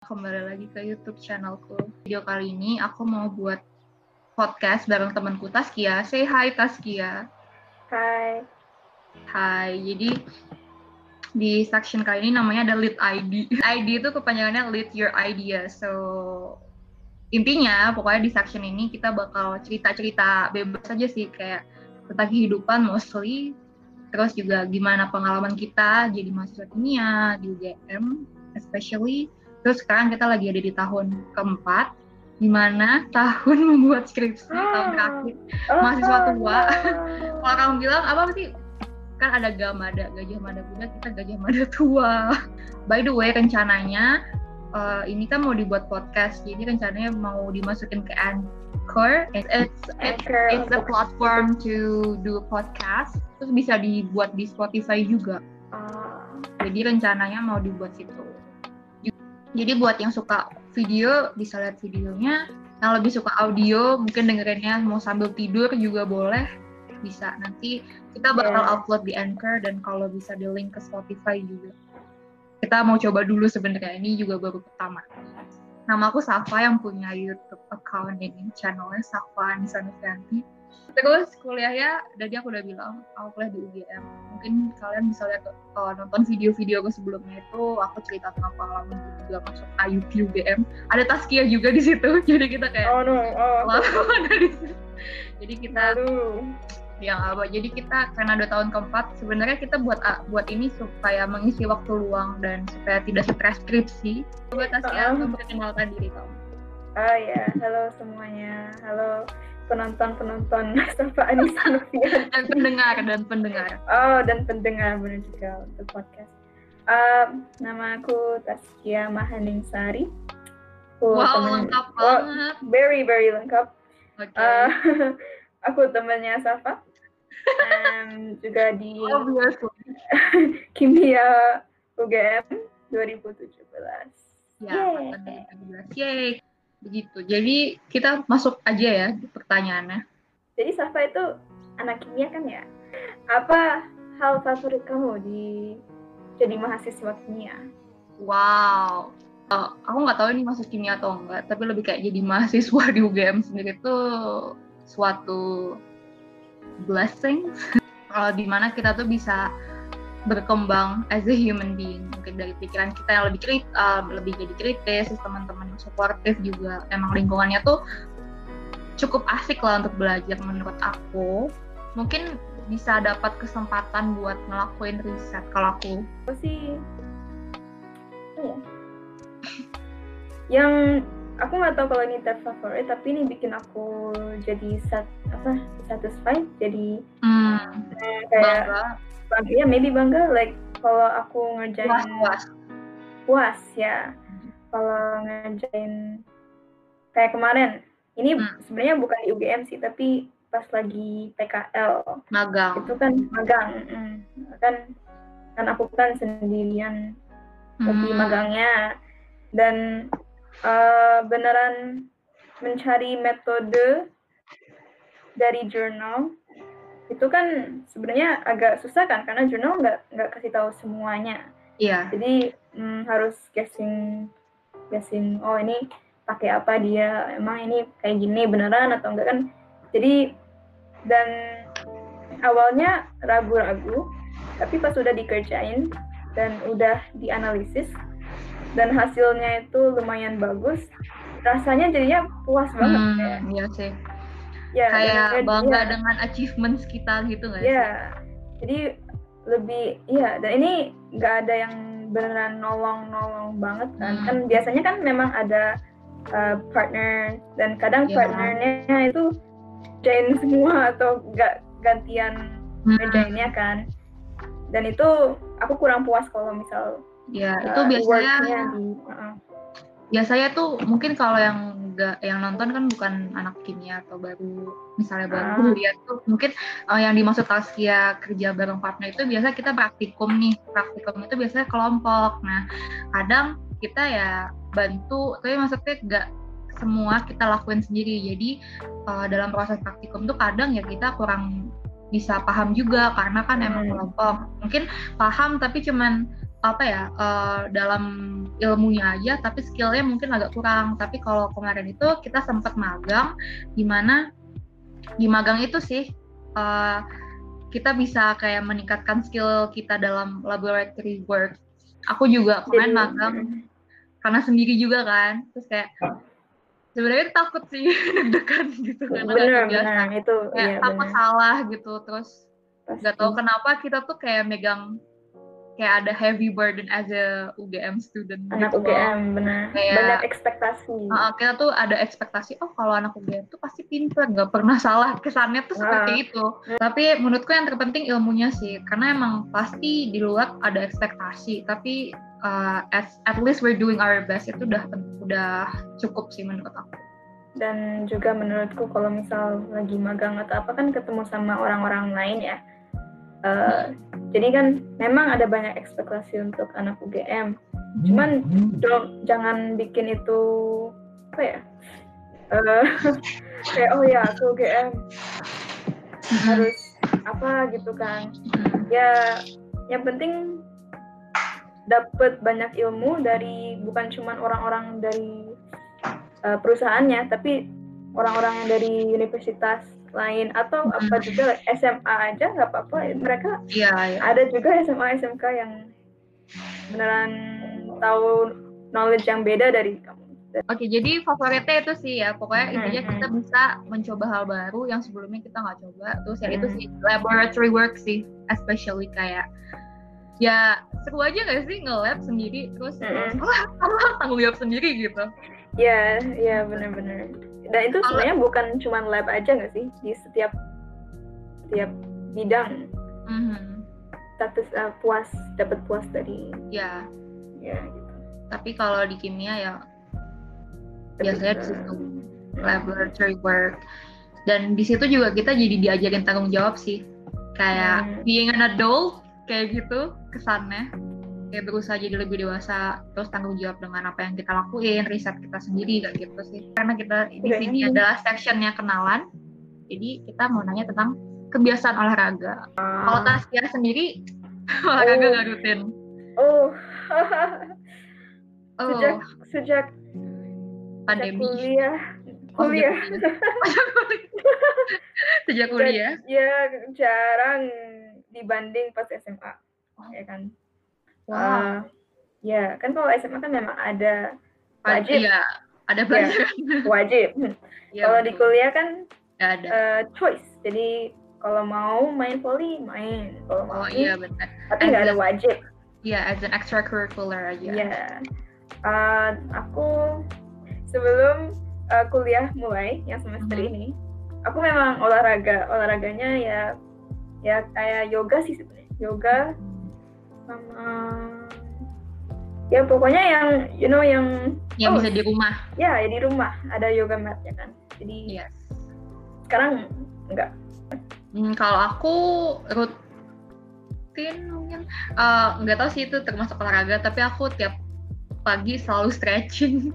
kembali lagi ke YouTube channelku. Video kali ini aku mau buat podcast bareng temanku Taskia. Say hi Taskia. Hai. Hai. Jadi di section kali ini namanya ada lead ID. ID itu kepanjangannya lead your idea. So intinya pokoknya di section ini kita bakal cerita-cerita bebas aja sih kayak tentang kehidupan mostly terus juga gimana pengalaman kita jadi mahasiswa kimia di UGM especially terus sekarang kita lagi ada di tahun keempat gimana tahun membuat skripsi tahun terakhir. Mahasiswa tua. Orang bilang apa sih? Kan ada gamada gajah mada muda kita gajah mada tua. By the way rencananya uh, ini kan mau dibuat podcast jadi rencananya mau dimasukin ke Anchor. It's it's, it's, it's a platform to do podcast. Terus bisa dibuat di Spotify juga. Jadi rencananya mau dibuat situ jadi buat yang suka video bisa lihat videonya. Yang lebih suka audio mungkin dengerinnya mau sambil tidur juga boleh. Bisa. Nanti kita bakal yeah. upload di Anchor dan kalau bisa di link ke Spotify juga. Kita mau coba dulu sebenarnya. Ini juga baru pertama. Nama aku Safa yang punya YouTube account ini channelnya Safa Anissa Novianti terus kuliahnya dari aku udah bilang aku kuliah di UGM mungkin kalian bisa lihat uh, nonton video-video aku sebelumnya itu aku cerita tentang pengalaman juga masuk IUP UGM ada Taskia juga di situ jadi kita kayak oh no oh, ada di situ. Jadi kita Aduh. yang apa jadi kita karena dua tahun keempat sebenarnya kita buat buat ini supaya mengisi waktu luang dan supaya tidak stres skripsi. Coba Taskia uh -uh. memperkenalkan diri kamu. Oh ya halo semuanya. Halo penonton-penonton Safa Anissa Novian dan pendengar dan pendengar. Oh dan pendengar benar juga untuk podcast. Uh, nama aku Taskia Mahaning Sari. Aku wow temen, lengkap oh, banget. Very very lengkap. Okay. Uh, aku temannya Safa. um, juga di oh, Kimia UGM 2017. Ya, Yay. Yay begitu. Jadi kita masuk aja ya pertanyaannya. Jadi Safa itu anak kimia kan ya? Apa hal favorit kamu di jadi mahasiswa kimia? Wow. Uh, aku nggak tahu ini masuk kimia atau enggak tapi lebih kayak jadi mahasiswa di UGM sendiri itu suatu blessing. Uh, di mana kita tuh bisa berkembang as a human being. Mungkin dari pikiran kita yang lebih krit, uh, lebih jadi kritis teman-teman yang supportive juga. Emang lingkungannya tuh cukup asik lah untuk belajar menurut aku. Mungkin bisa dapat kesempatan buat ngelakuin riset kalau aku. Aku sih? Ya. yang aku nggak tahu kalau ini terfavorit tapi ini bikin aku jadi sat, apa? Satisfied jadi hmm, kayak bangga bangga ya maybe bangga like kalau aku ngerjain puas puas. Puas ya. Kalau ngerjain kayak kemarin ini hmm. sebenarnya bukan di UGM sih tapi pas lagi PKL magang. Itu kan magang mm, kan kan aku kan sendirian hmm. lagi magangnya. Dan uh, beneran mencari metode dari jurnal itu kan sebenarnya agak susah kan karena jurnal nggak nggak kasih tahu semuanya. Iya. Jadi hmm, harus guessing guessing oh ini pakai apa dia emang ini kayak gini beneran atau enggak kan. Jadi dan awalnya ragu-ragu tapi pas udah dikerjain dan udah dianalisis dan hasilnya itu lumayan bagus rasanya jadinya puas banget hmm, ya. Iya sih ya, kayak bangga ya. dengan achievements kita gitu nggak ya jadi lebih iya dan ini nggak ada yang beneran nolong-nolong banget kan hmm. kan biasanya kan memang ada uh, partner dan kadang yeah. partnernya itu join semua atau nggak gantian hmm. ngerjainnya kan dan itu aku kurang puas kalau misal ya uh, itu biasanya uh, biasanya tuh mungkin kalau yang juga yang nonton kan bukan anak kimia atau baru misalnya baru ah. tuh mungkin uh, yang dimaksud Taskia kerja bareng partner itu biasa kita praktikum nih praktikum itu biasanya kelompok nah kadang kita ya bantu tapi maksudnya nggak semua kita lakuin sendiri jadi uh, dalam proses praktikum tuh kadang ya kita kurang bisa paham juga karena kan emang hmm. kelompok mungkin paham tapi cuman apa ya uh, dalam ilmunya aja tapi skillnya mungkin agak kurang. Tapi kalau kemarin itu kita sempat magang di mana di magang itu sih uh, kita bisa kayak meningkatkan skill kita dalam laboratory work. Aku juga kemarin magang karena sendiri juga kan. Terus kayak sebenarnya takut sih deg-degan gitu karena bener, bener, itu kayak iya, apa salah gitu terus nggak tahu kenapa kita tuh kayak megang kayak ada heavy burden as a UGM student anak gitu UGM benar. Kayak, banyak ekspektasi. Uh, kita tuh ada ekspektasi oh kalau anak UGM tuh pasti pintar nggak pernah salah. Kesannya tuh seperti nah. itu. Tapi menurutku yang terpenting ilmunya sih karena emang pasti di luar ada ekspektasi tapi uh, at, at least we're doing our best itu udah udah cukup sih menurut aku. Dan juga menurutku kalau misal lagi magang atau apa kan ketemu sama orang-orang lain ya Uh, jadi kan memang ada banyak ekspektasi untuk anak UGM. Cuman dong jangan bikin itu apa ya? Uh, kayak oh ya ke UGM harus apa gitu kan? Ya yang penting dapat banyak ilmu dari bukan cuma orang-orang dari uh, perusahaannya, tapi orang-orang yang dari universitas lain atau hmm. apa juga SMA aja nggak apa-apa mereka ya, ya. ada juga SMA SMK yang beneran tahu knowledge yang beda dari kamu. Oke, jadi favoritnya itu sih ya, pokoknya hmm, intinya kita hmm. bisa mencoba hal baru yang sebelumnya kita nggak coba. Terus ya hmm. itu sih laboratory work sih, especially kayak ya seru aja gak sih nge-lab sendiri terus hmm. oh, tanggung jawab sendiri gitu. Iya, iya benar-benar dan itu sebenarnya bukan cuma lab aja nggak sih? Di setiap setiap bidang. Mm-hmm. status uh, puas dapat puas dari ya. ya gitu. Tapi kalau di kimia ya biasanya di situ laboratory work. Dan di situ juga kita jadi diajarin tanggung jawab sih. Kayak hmm. being an adult kayak gitu kesannya kayak berusaha jadi lebih dewasa terus tanggung jawab dengan apa yang kita lakuin riset kita sendiri kayak gitu sih. Karena kita di sini adalah sectionnya kenalan jadi kita mau nanya tentang kebiasaan olahraga. Uh. kalau Tasya sendiri olahraga oh. gak rutin? Oh. Oh. Sejak sejak pandemi. sejak kuliah. Oh, kuliah. sejak kuliah? Ya jarang dibanding pas SMA oh. ya kan Wow. Uh, ya, kan kalau SMA kan memang ada wajib. Iya, ada pelajaran. Ya, wajib. ya, kalau di kuliah kan ada. Uh, choice. Jadi kalau mau main volley main. Kalau mau oh, iya benar. Tapi nggak ada wajib. Iya, yeah, as an extracurricular aja. Iya. Yeah. Uh, aku sebelum uh, kuliah mulai yang semester mm -hmm. ini, aku memang olahraga. Olahraganya ya ya kayak yoga sih sebenarnya. Yoga sama ya pokoknya yang you know yang yang oh, bisa di rumah. ya ya di rumah. Ada yoga mat ya kan. Jadi yes. sekarang enggak. Hmm, kalau aku rutin mungkin uh, nggak tahu sih itu termasuk olahraga tapi aku tiap pagi selalu stretching.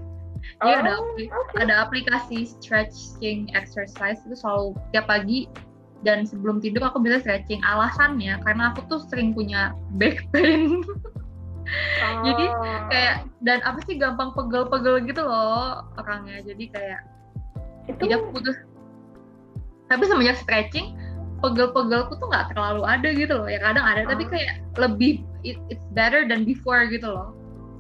Jadi oh, ada okay. ada aplikasi stretching exercise itu selalu tiap pagi dan sebelum tidur aku bisa stretching. Alasannya karena aku tuh sering punya back pain. Oh. jadi kayak dan apa sih gampang pegel-pegel gitu loh orangnya. Jadi kayak itu... tidak putus. Tapi semenjak stretching pegel-pegelku tuh nggak terlalu ada gitu loh. Ya kadang ada oh. tapi kayak lebih it, it's better than before gitu loh.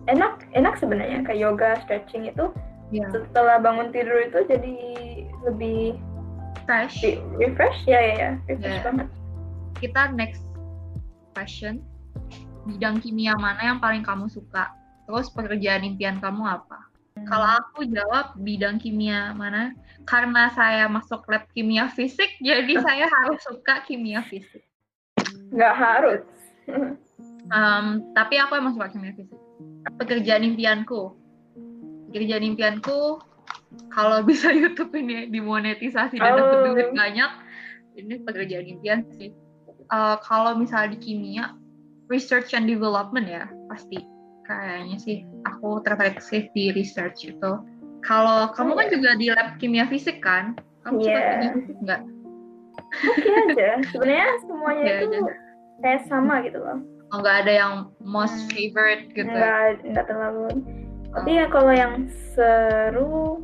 Enak enak sebenarnya. Kayak yoga stretching itu yeah. setelah bangun tidur itu jadi lebih refresh. Refresh? Ya ya ya. Refresh yeah. banget. Kita next question. Bidang kimia mana yang paling kamu suka? Terus pekerjaan impian kamu apa? Hmm. kalau aku jawab bidang kimia mana? Karena saya masuk lab kimia fisik jadi saya harus suka kimia fisik. Nggak harus. Um, tapi aku emang suka kimia fisik. Pekerjaan impianku. Pekerjaan impianku kalau bisa YouTube ini dimonetisasi dan dapat oh. duit banyak, ini pekerjaan impian sih. Uh, kalau misalnya di kimia, research and development ya pasti kayaknya sih aku tertarik sih di research itu. Kalau kamu kan juga di lab kimia fisik kan? Kamu yeah. suka iya. kimia fisik nggak? Oke okay aja. Sebenarnya semuanya okay itu aja. kayak sama gitu loh. oh, nggak ada yang most Hmm. favorite gitu nggak nggak terlalu tapi ya kalau yang seru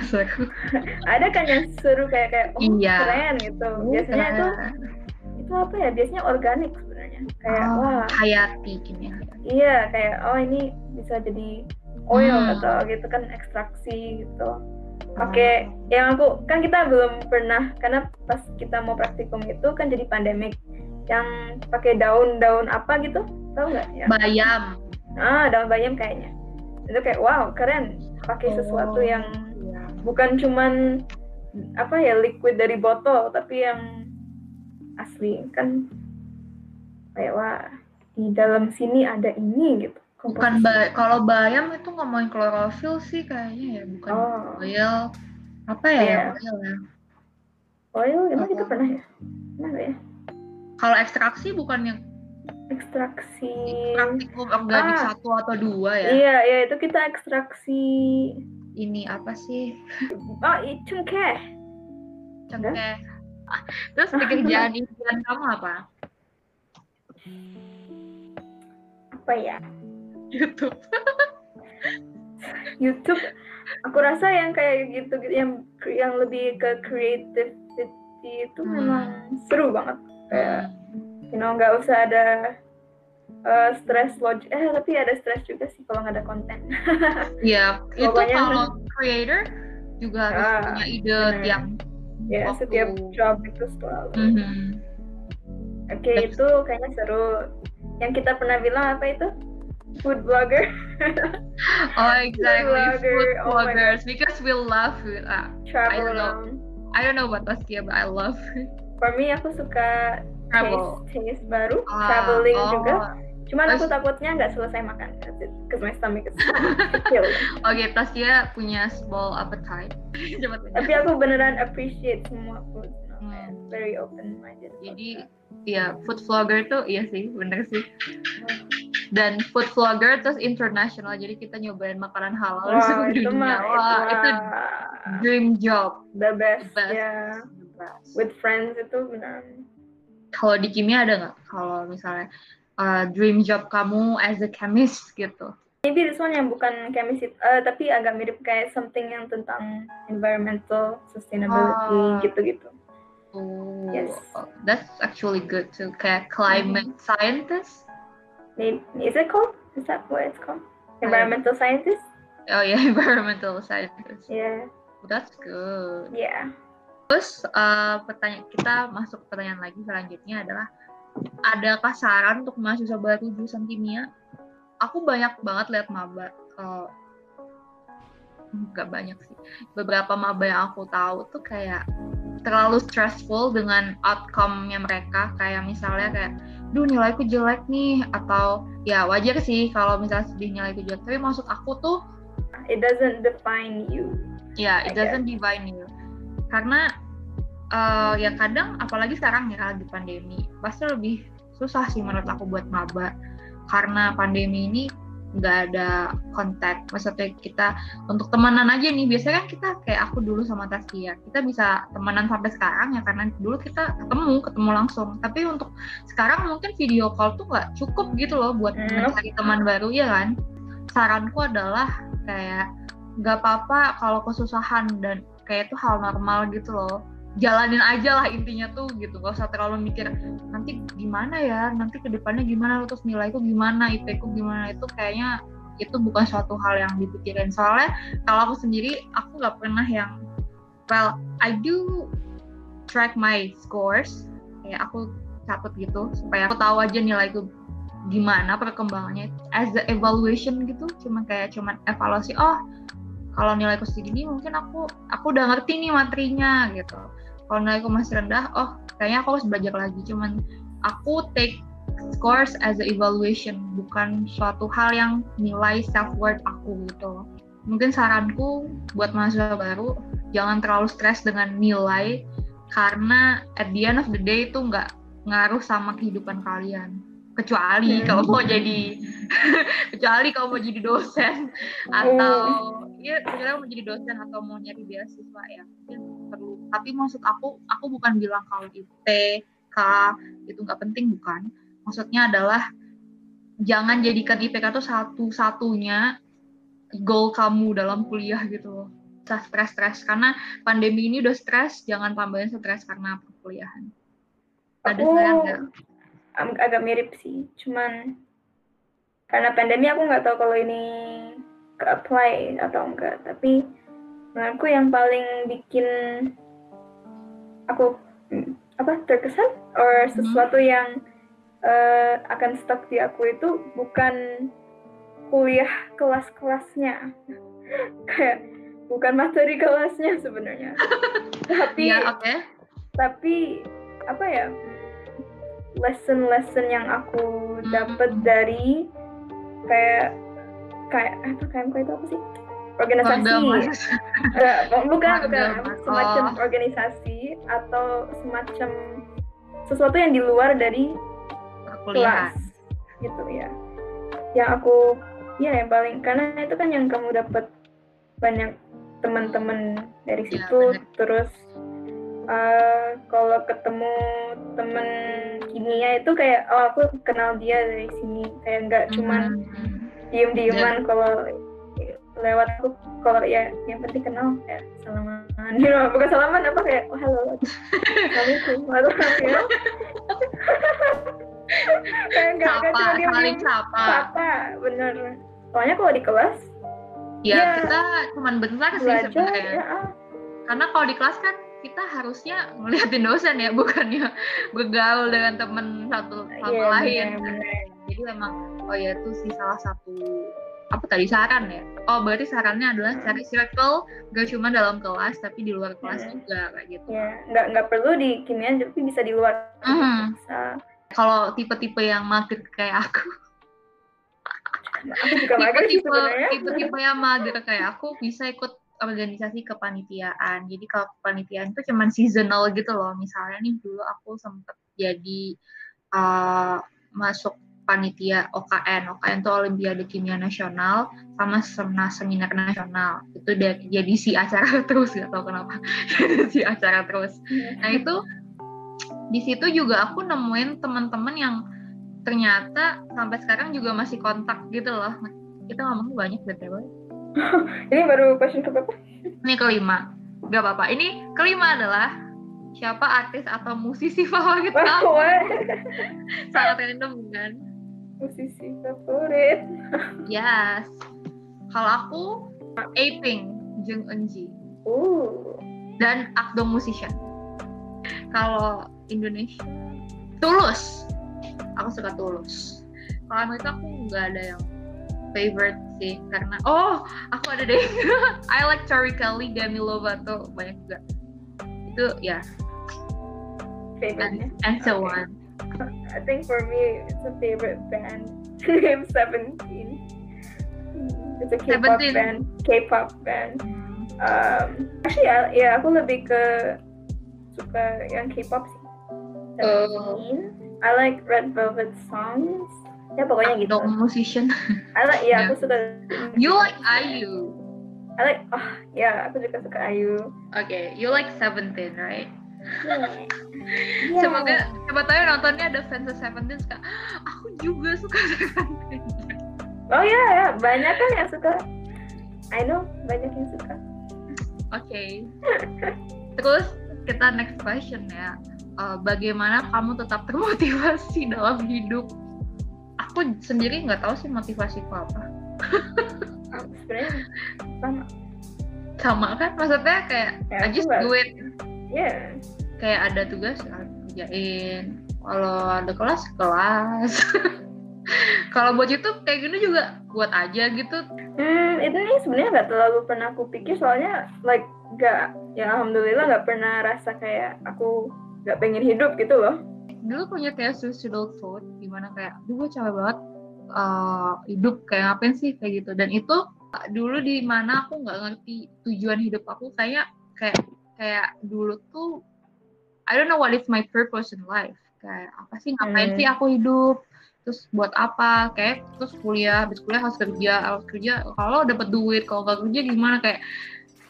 seru ada kan yang seru kayak kayak oh Iya. keren gitu. Biasanya itu itu apa ya? Biasanya organik sebenarnya. Kayak Oh, wah. hayati kimia iya kayak oh ini bisa jadi oil Hmm. atau gitu kan ekstraksi gitu. Pakai yang aku kan kita belum pernah karena pas kita mau praktikum itu kan jadi pandemik. Yang pakai daun-daun apa gitu tahu nggak? Ya bayam. Ah daun bayam kayaknya. Itu kayak wow keren. Pakai sesuatu Oh. yang Iya. Bukan cuman apa ya liquid dari botol tapi yang asli kan kayak wah di dalam sini ada ini gitu. Bukan ba kalau bayam itu ngomongin klorofil sih kayaknya ya bukan Oh. oil. Apa ya yang oil ya? Oil emang Oh. itu pernah ya? Pernah ya? Kalau ekstraksi bukan yang ekstraksi. Praktikum organik Ah. satu atau dua ya? Iya iya itu kita ekstraksi ini apa sih? Oh i- cengkeh. Cengkeh. Terus? Pekerjaan impian kamu apa? Apa ya? YouTube. YouTube? Aku rasa yang kayak gitu gitu yang yang lebih ke creativity itu Hmm. memang seru banget. Kayak Hmm. you know nggak usah ada uh, stress log eh tapi ada stress juga sih kalau nggak ada konten. Iya, itu Pokoknya- kalau creator juga harus Ah, punya ide bener. yang ya Waktu- setiap job itu selalu. Mhm. oke Terus- itu kayaknya seru. Yang kita pernah bilang apa itu? Food blogger. Oh, exactly. blogger, Food oh bloggers because we love food. Ah, travel don't know. around. I don't know about Taskia, but I love for me aku suka travel. taste taste baru Ah, traveling oh, juga Cuman aku Terus- takutnya nggak selesai makan because my stomach is kecil. Oke, Taskia punya small appetite. Tapi aku beneran appreciate semua food. Hmm. very open minded. Jadi, ya food vlogger tuh iya sih, bener sih. Dan food vlogger terus international, jadi kita nyobain makanan halal di Wah, seluruh itu dunia. mah Wah, itu wah, dream job. the best. best. Ya, The best. with friends itu beneran. Kalau di kimia ada nggak? Kalau misalnya uh, dream job kamu as a chemist gitu. Maybe this one yang bukan chemistry, eh, tapi agak mirip kayak something yang tentang environmental sustainability Ah. gitu-gitu. Oh, Yes. that's actually good too. Kayak climate scientist. Maybe, is it called? Is that what it's called? Environmental scientist? Oh ya, environmental scientist. Yeah, That's good. yeah. Terus uh, pertanyaan kita masuk ke pertanyaan lagi selanjutnya adalah adakah saran untuk mahasiswa baru jurusan kimia? Aku banyak banget lihat maba. Uh, nggak banyak sih. Beberapa maba yang aku tahu tuh kayak terlalu stressful dengan outcome-nya mereka. Kayak misalnya kayak, duh nilaiku jelek nih. Atau ya wajar sih kalau misalnya sedih nilaiku jelek. Tapi maksud aku tuh It doesn't define you. Ya, I it doesn't define you. Karena eh, ya kadang apalagi sekarang ya lagi pandemi, pasti lebih susah sih menurut aku buat maba. Karena pandemi ini nggak ada kontak. Maksudnya kita untuk temenan aja nih, biasanya kan kita kayak aku dulu sama Taskia, kita bisa temenan sampai sekarang ya karena dulu kita ketemu, ketemu langsung. Tapi untuk sekarang mungkin video call tuh nggak cukup gitu loh buat Hmm. mencari teman baru ya kan. Saranku adalah kayak nggak apa-apa kalau kesusahan dan kayak itu hal normal gitu loh jalanin aja lah intinya tuh gitu. Gak usah terlalu mikir nanti gimana ya? Nanti ke depannya gimana? Terus nilaiku gimana? IP ku gimana? Itu kayaknya itu bukan suatu hal yang dipikirin. Soalnya kalau aku sendiri aku nggak pernah yang well I do track my scores. Kayak aku catat gitu supaya aku tahu aja nilaiku gimana perkembangannya. As the evaluation gitu cuma kayak cuman evaluasi oh kalau nilaiku segini mungkin aku aku udah ngerti nih materinya gitu. Kalau nilaiku masih rendah oh kayaknya aku harus belajar lagi. Cuman aku take scores as a evaluation bukan suatu hal yang nilai self worth aku gitu. Mungkin saranku buat mahasiswa baru jangan terlalu stres dengan nilai karena at the end of the day itu nggak ngaruh sama kehidupan kalian. Kecuali Hmm. kalau mau jadi kecuali kalau mau jadi dosen atau ya kecuali mau jadi dosen atau mau nyari beasiswa ya mungkin perlu tapi maksud aku aku bukan bilang kalau IP K itu nggak penting bukan maksudnya adalah jangan jadikan IPK tuh satu-satunya goal kamu dalam kuliah gitu loh. Stres-stres karena pandemi ini udah stres, jangan tambahin stres karena perkuliahan. Ada Aku agak mirip sih, cuman karena pandemi aku nggak tahu kalau ini ke apply atau enggak. Tapi menurutku yang paling bikin aku hmm, apa terkesan or sesuatu yang eh, akan stuck di aku itu bukan kuliah kelas-kelasnya, kayak bukan materi kelasnya sebenarnya, tapi Iya, oke. tapi apa ya lesson-lesson yang aku Hmm. dapat dari kayak kayak apa KMK itu apa sih organisasi. Eh, bukan bukan semacam Oh. organisasi atau semacam sesuatu yang di luar dari perkuliahan. kelas gitu ya yang aku ya yang paling karena itu kan yang kamu dapat banyak teman-teman dari Iya, situ benar. terus eh, kalau ketemu temen kimia itu kayak oh aku kenal dia dari sini kayak nggak cuman Hmm. Diem-dieman kalau lewat aku kalau ya yang penting kenal kayak salaman you know, bukan salaman apa kayak oh halo assalamualaikum know? kayak nggak nggak cuma diem saling sapa. sapa bener soalnya kalau di kelas Ya, Ya. kita cuman bentar sih sebenarnya. ya ah, Karena kalau di kelas kan kita harusnya ngeliatin dosen ya, bukannya bergaul dengan temen satu sama iya, lain. bener, bener. Jadi emang, oh ya itu sih salah satu apa tadi saran ya? Oh berarti sarannya adalah Hmm. cari circle gak cuma dalam kelas tapi di luar kelas Hmm. juga kayak gitu. ya nggak nggak perlu di kimia tapi bisa di luar bisa Kalau tipe-tipe yang mager kayak aku, tipe-tipe tipe-tipe yang mager kayak aku bisa ikut organisasi kepanitiaan. Jadi kalau kepanitiaan itu cuman seasonal gitu loh. Misalnya nih dulu aku sempet jadi uh, masuk panitia OKN. OKN itu Olimpiade Kimia Nasional sama Sena Seminar Nasional. Itu jadi si acara terus gak tau kenapa. si acara terus. Nah itu di situ juga aku nemuin teman-teman yang ternyata sampai sekarang juga masih kontak gitu loh. Kita ngomongnya banyak btw. ini baru question ke berapa Ini kelima. Gak apa-apa. Ini kelima adalah siapa artis atau musisi favorit kamu? Sangat random kan? Musisi favorit. Yes. Kalau aku Aping, Jung Eunji uh dan Akdong Musician. Kalau Indonesia Tulus. Aku suka Tulus. Kalau Amerika aku nggak ada yang favorite sih karena oh aku ada deh. I like Tori Kelly, Demi Lovato banyak juga. Itu ya. Favorite and, and so on I think for me it's a favorite band named Seventeen. It's a K-pop Seventeen. band. K-pop band. Um, actually, ya, ya aku lebih ke suka yang K-pop sih. Seventeen. I like Red Velvet songs. Ya pokoknya gitu. Akdong Musician I like, Yeah. aku suka. you like IU I like, oh ya aku juga suka Ayu. okay you like Seventeen right Yeah. Semoga siapa tahu yang nontonnya ada fans Seventeen suka aku juga suka Seventeen Oh ya ya banyak kan yang suka. I know banyak yang suka. Oke. Terus kita next question ya. Eh, bagaimana kamu tetap termotivasi dalam hidup? Aku sendiri nggak tahu sih motivasiku apa. Ah, Sebenarnya sama. Sama kan? Maksudnya kayak Ya, I just do it. Yeah. Kayak ada tugas ya kerjain. Kalau ada kelas kelas. Kalau buat YouTube kayak gini juga buat aja gitu. Hmm, itu nih sebenarnya nggak terlalu pernah aku pikir soalnya like nggak ya alhamdulillah nggak pernah rasa kayak aku nggak pengen hidup gitu loh. Dulu punya kayak suicidal thought di mana kayak, duh gue capek banget eh, hidup kayak ngapain sih kayak gitu. Dan itu uh, dulu di mana aku nggak ngerti tujuan hidup aku kayak kayak kayak dulu tuh I don't know what is my purpose in life. Kayak apa sih ngapain Hmm. sih aku hidup? Terus buat apa? Kayak terus kuliah, habis kuliah harus kerja, harus kerja. Kalau dapat duit, kalau nggak kerja gimana? Kayak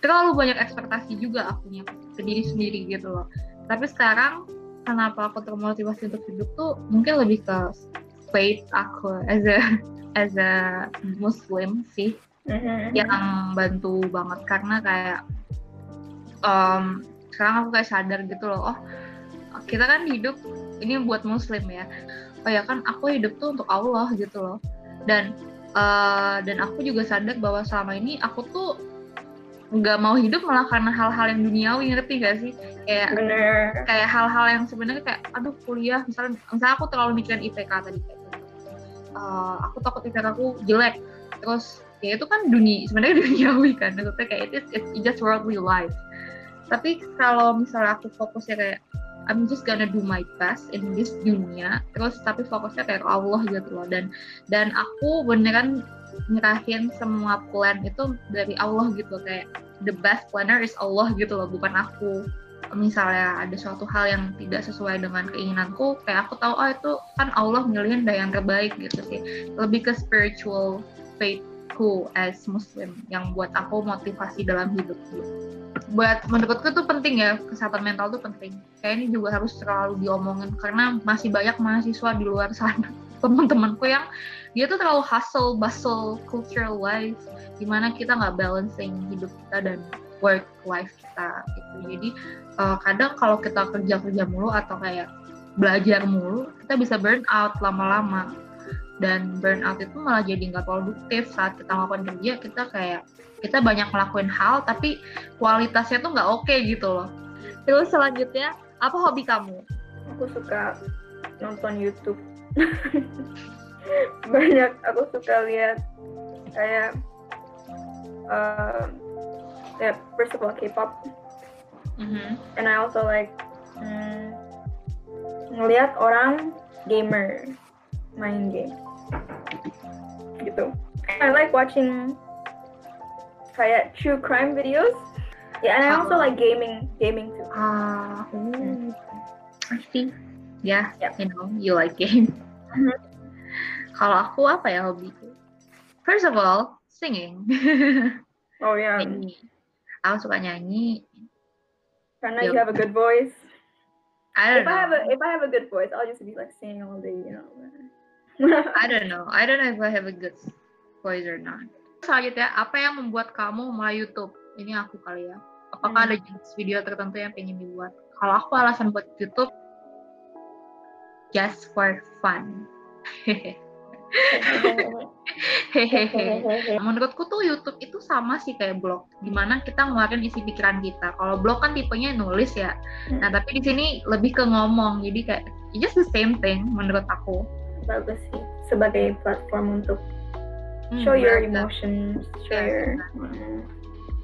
terlalu banyak ekspektasi juga akunya ke diri sendiri gitu loh. Tapi sekarang kenapa aku termotivasi untuk hidup tuh mungkin lebih ke faith aku as a as a muslim sih Mhm. yang bantu banget karena kayak um, sekarang aku kayak sadar gitu loh oh kita kan hidup ini buat muslim ya. Oh ya kan aku hidup tuh untuk Allah gitu loh. Dan uh, dan aku juga sadar bahwa selama ini aku tuh nggak mau hidup malah karena hal-hal yang duniawi ngerti gak sih? Kayak bener. kayak hal-hal yang sebenarnya kayak aduh kuliah misalnya misalnya aku terlalu mikirin IPK tadi kayak gitu. Eh, aku takut IPK aku jelek. Terus ya itu kan dunia sebenarnya duniawi kan maksudnya kayak itu it's, it's just worldly life tapi kalau misalnya aku fokusnya kayak I'm just gonna do my best in this dunia terus tapi fokusnya kayak Allah gitu loh. Dan dan aku beneran nyerahin semua plan itu dari Allah gitu kayak the best planner is Allah gitu loh bukan aku. Misalnya ada suatu hal yang tidak sesuai dengan keinginanku kayak aku tahu oh itu kan Allah milihin dah yang terbaik gitu sih. Lebih ke spiritual faithku as muslim yang buat aku motivasi dalam hidup. Buat menurutku tuh penting ya kesehatan mental tuh penting. Kayak ini juga harus selalu diomongin karena masih banyak mahasiswa di luar sana. Teman-temanku yang dia tuh terlalu hustle bustle cultural life di mana kita nggak balancing hidup kita dan work life kita gitu. Jadi uh, kadang kalau kita kerja kerja mulu atau kayak belajar mulu kita bisa burn out lama-lama dan burn out itu malah jadi nggak produktif saat kita melakukan kerja kita kayak kita banyak ngelakuin hal tapi kualitasnya tuh nggak oke gitu loh. Terus selanjutnya apa hobi kamu? Aku suka nonton YouTube. Banyak aku suka lihat kayak uh, ya first of all K-pop. Mhm. and I also like mm, ngelihat orang gamer main game gitu I like watching kayak true crime videos. Yeah and I also like gaming gaming too. Ah oh I see ya Yep. you know you like game. Mhm. kalau aku apa ya hobiku first of all singing. Oh yeah. Nyanyi aku suka nyanyi. Karena you have a good voice. I don't if I have a if I have a good voice I'll just be like singing all day you know I don't know I don't know if I have a good voice or not selanjutnya apa yang membuat kamu mulai YouTube ini aku kali ya apakah Hmm. ada jenis video tertentu yang pengen dibuat kalau aku alasan buat YouTube just for fun Hehehe. Menurutku tuh YouTube itu sama sih kayak blog, di mana kita ngeluarin isi pikiran kita. Kalau blog kan tipenya nulis ya. Nah tapi di sini lebih ke ngomong, jadi kayak it's just the same thing menurut aku. Bagus sih sebagai platform untuk Hmm, show your emotions share Yes, Hmm.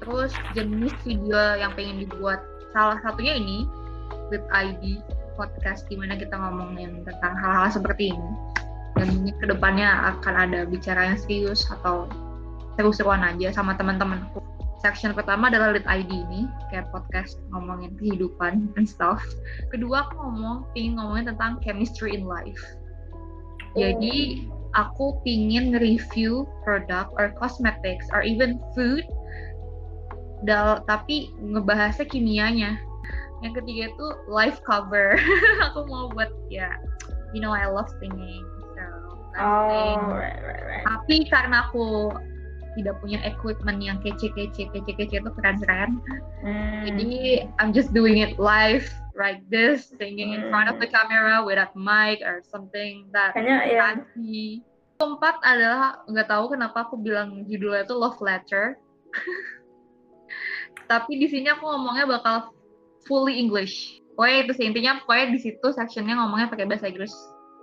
Terus jenis video yang pengen dibuat, salah satunya ini with ID podcast di mana kita ngomongin tentang hal-hal seperti ini. Dan ini ke depannya akan ada bicara yang serius atau seru-seruan aja sama teman-temanku. Section pertama adalah lead ID ini, kayak podcast ngomongin kehidupan and stuff. Kedua aku ngomong, pingin ngomongin tentang chemistry in life. Jadi aku pingin review produk or cosmetics or even food dal tapi ngebahasnya kimianya. Yang ketiga itu live cover. aku mau buat ya, you know I love singing. So, oh right right right Tapi karena aku tidak punya equipment yang kece-kece, kece-kece itu keren-keren. Hmm. Jadi I'm just doing it live like this, singing in front of the camera without mic or something that kayaknya ya fancy. Keempat adalah nggak tahu kenapa aku bilang judulnya itu love letter. Tapi di sini aku ngomongnya bakal fully English. Pokoknya itu sih intinya pokoknya di situ sectionnya ngomongnya pakai bahasa Inggris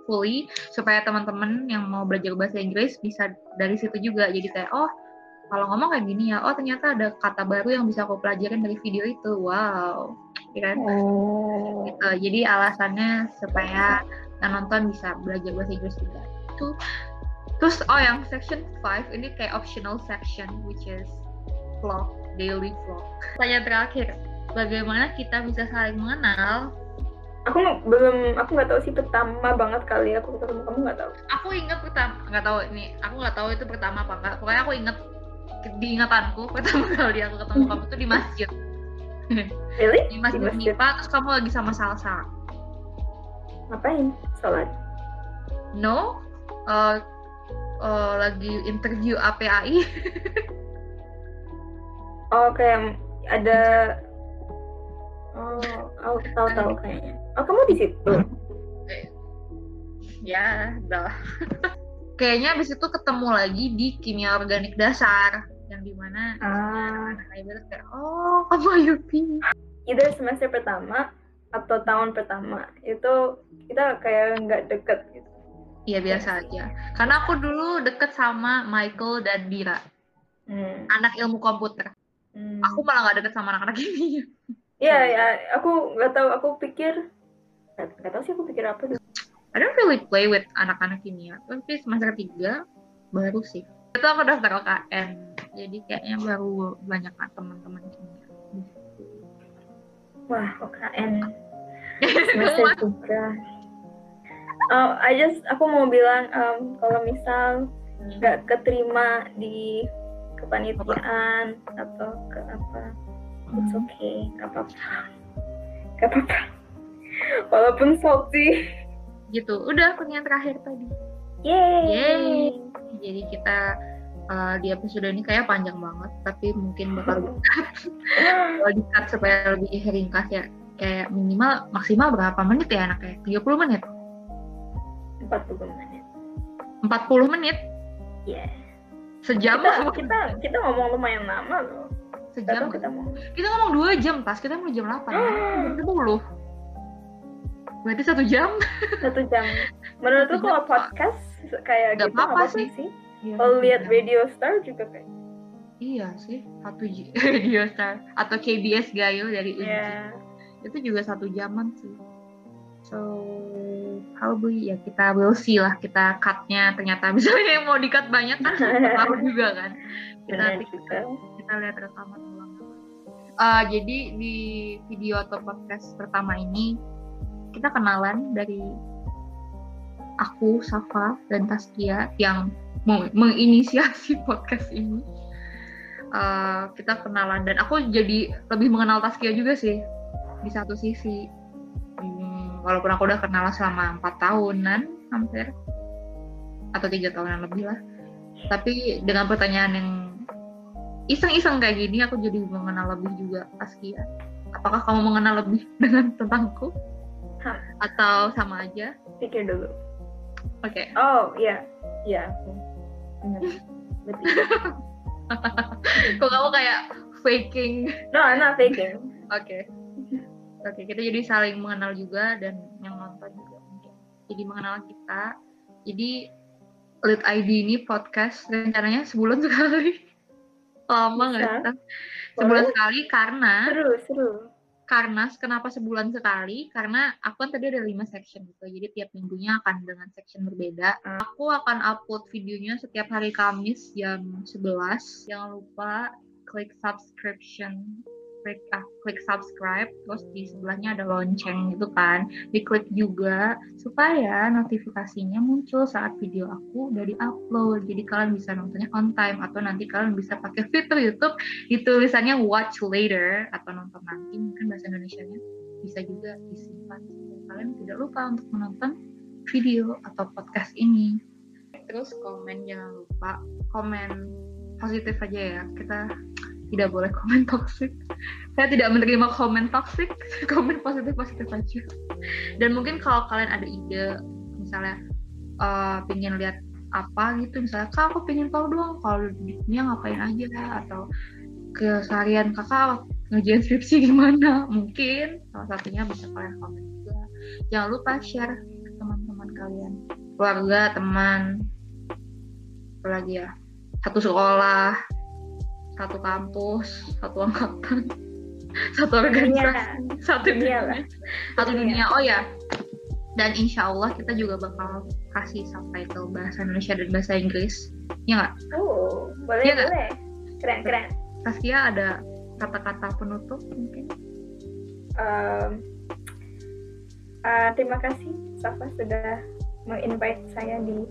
fully supaya teman-teman yang mau belajar bahasa Inggris bisa dari situ juga. Jadi kayak oh kalau ngomong kayak gini ya, oh ternyata ada kata baru yang bisa aku pelajarin dari video itu. Wow. Ya kan? oh Gitu. Jadi alasannya supaya yang nonton bisa belajar bahasa Inggris juga. Itu Terus oh yang section 5 ini kayak optional section which is vlog, daily vlog. Tanya terakhir, bagaimana kita bisa saling mengenal? aku nggak- belum aku nggak tahu sih pertama banget kali aku ketemu kamu nggak tahu Aku inget pertama, nggak tahu ini, aku nggak tahu itu pertama apa enggak. Pokoknya aku inget di ingatanku pertama kali aku ketemu kamu tuh di masjid. really Di masjid, Di masjid. MIPA, terus kamu lagi sama Salsa. ngapain sholat No, uh, uh, lagi interview APAI. oh kayak ada oh aku tahu tahu kayaknya oh kamu di situ ya dah kayaknya abis itu ketemu lagi di kimia organik dasar yang di mana ah. kayak oh kamu Ayupi either semester pertama atau tahun pertama. Itu kita kayak nggak deket gitu. Iya biasa aja. Karena aku dulu deket sama Michael dan Dira. Hmm. anak ilmu komputer. Hmm. aku malah gak deket sama anak-anak ini. Iya, ya, aku nggak tahu. Aku pikir nggak nggak tahu sih aku pikir apa tuh. I don't really play with anak-anak kimia tapi semester tiga baru sih. Itu aku daftar OKN jadi kayaknya baru banyak teman-teman kimia Wah, OKN semester tiga. Oh, I just aku mau bilang um, kalau misal nggak keterima di kepanitiaan atau ke apa, it's okay, nggak apa-apa, nggak apa-apa. Walaupun salty, gitu udah pertanyaan terakhir tadi yay. Yeay. jadi kita uh, di episode ini kayak panjang banget tapi mungkin bakal kalau di cut supaya lebih ringkas ya kayak minimal maksimal berapa menit ya anaknya 30 menit 40 menit. 40 menit Yeah. sejam Kita, kita kita ngomong lumayan lama loh. Sejam tahu kita mau. kita ngomong dua jam tas kita mau jam 8 jam 10 berarti satu jam Satu jam. Menurut lu kalau podcast kayak Gak gitu apa-apa sih. sih? Iya, Kalau lihat. Radio Star juga kayak. iya sih satu radio star atau KBS Gayo dari Unji Ya. itu juga satu jaman sih so probably ya kita will see lah kita cutnya ternyata misalnya yang mau di cut banyak kan tahu juga kan kita Benar juga. kita lihat rekaman ulang Eh, jadi di video atau podcast pertama ini kita kenalan dari aku Safa dan Taskia yang mau menginisiasi podcast ini. Eh, kita kenalan dan aku jadi lebih mengenal Taskia juga sih di satu sisi. Hmm, walaupun aku udah kenal selama empat tahunan hampir. Atau tiga tahunan lebih lah. Tapi dengan pertanyaan yang iseng-iseng kayak gini aku jadi mengenal lebih juga Taskia. Apakah kamu mengenal lebih dengan tentangku Hah. atau sama aja Pikir dulu. oke Oh iya, iya. aku. Benar. Betul. kok kamu kayak faking No, I'm not faking. Oke. Oke, kita jadi saling mengenal juga dan yang nonton juga mungkin. Jadi mengenal kita. Jadi Lead ID ini podcast rencananya sebulan sekali. Lama nggak sih? Sebulan Boleh. sekali karena Seru, seru. Karena kenapa sebulan sekali? Karena aku kan tadi ada lima section gitu. Jadi tiap minggunya akan dengan section berbeda. Hmm. Aku akan upload videonya setiap hari Kamis jam 11. Jangan lupa klik subscription klik ah, klik subscribe terus di sebelahnya ada lonceng gitu kan. Diklik juga supaya notifikasinya muncul saat video aku udah upload jadi kalian bisa nontonnya on time atau nanti kalian bisa pakai fitur YouTube. Di tulisannya watch later atau nonton nanti. Mungkin bahasa Indonesia-nya bisa juga disimpan. Kalian tidak lupa untuk menonton video atau podcast ini. Terus komen jangan lupa komen positif aja ya. Kita tidak boleh komen toxic. Saya tidak menerima komen toxic komen positif positif aja. Dan mungkin kalau kalian ada ide misalnya uh, pengen lihat apa gitu misalnya kak aku pengen tahu doang kalau di dunia ngapain aja atau keseharian kakak ngerjain skripsi gimana? Mungkin salah satunya bisa kalian komen juga. Jangan lupa share ke teman-teman kalian. Keluarga teman. Apa lagi ya? Satu sekolah satu kampus satu angkatan satu organisasi satu Dunia lah. satu Dunia. dunia oh ya dan insya Allah kita juga bakal kasih subtitle bahasa Indonesia dan bahasa Inggris ya nggak Oh, boleh, Iya nggak? boleh. Keren, keren. Taskia ada kata-kata penutup mungkin Um, uh, terima kasih Safa sudah menginvite saya di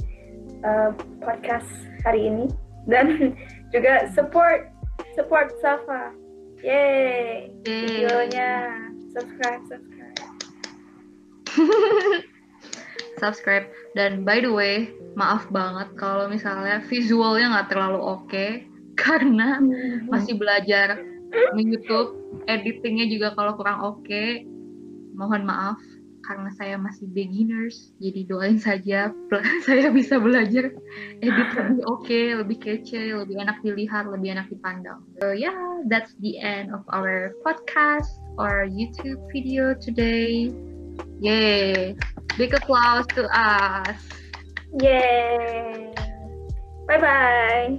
uh, podcast hari ini dan juga support support Safa. Yeay, videonya subscribe subscribe. subscribe. Dan by the way, maaf banget kalau misalnya visualnya nggak terlalu oke okay, karena masih belajar di YouTube, editingnya juga kalau kurang oke, okay, mohon maaf karena saya masih beginners jadi doain saja saya bisa belajar edit lebih oke okay, lebih kece lebih enak dilihat lebih enak dipandang. So yeah that's the end of our podcast or YouTube video today. Yay. Big applause to us. Yay. Bye bye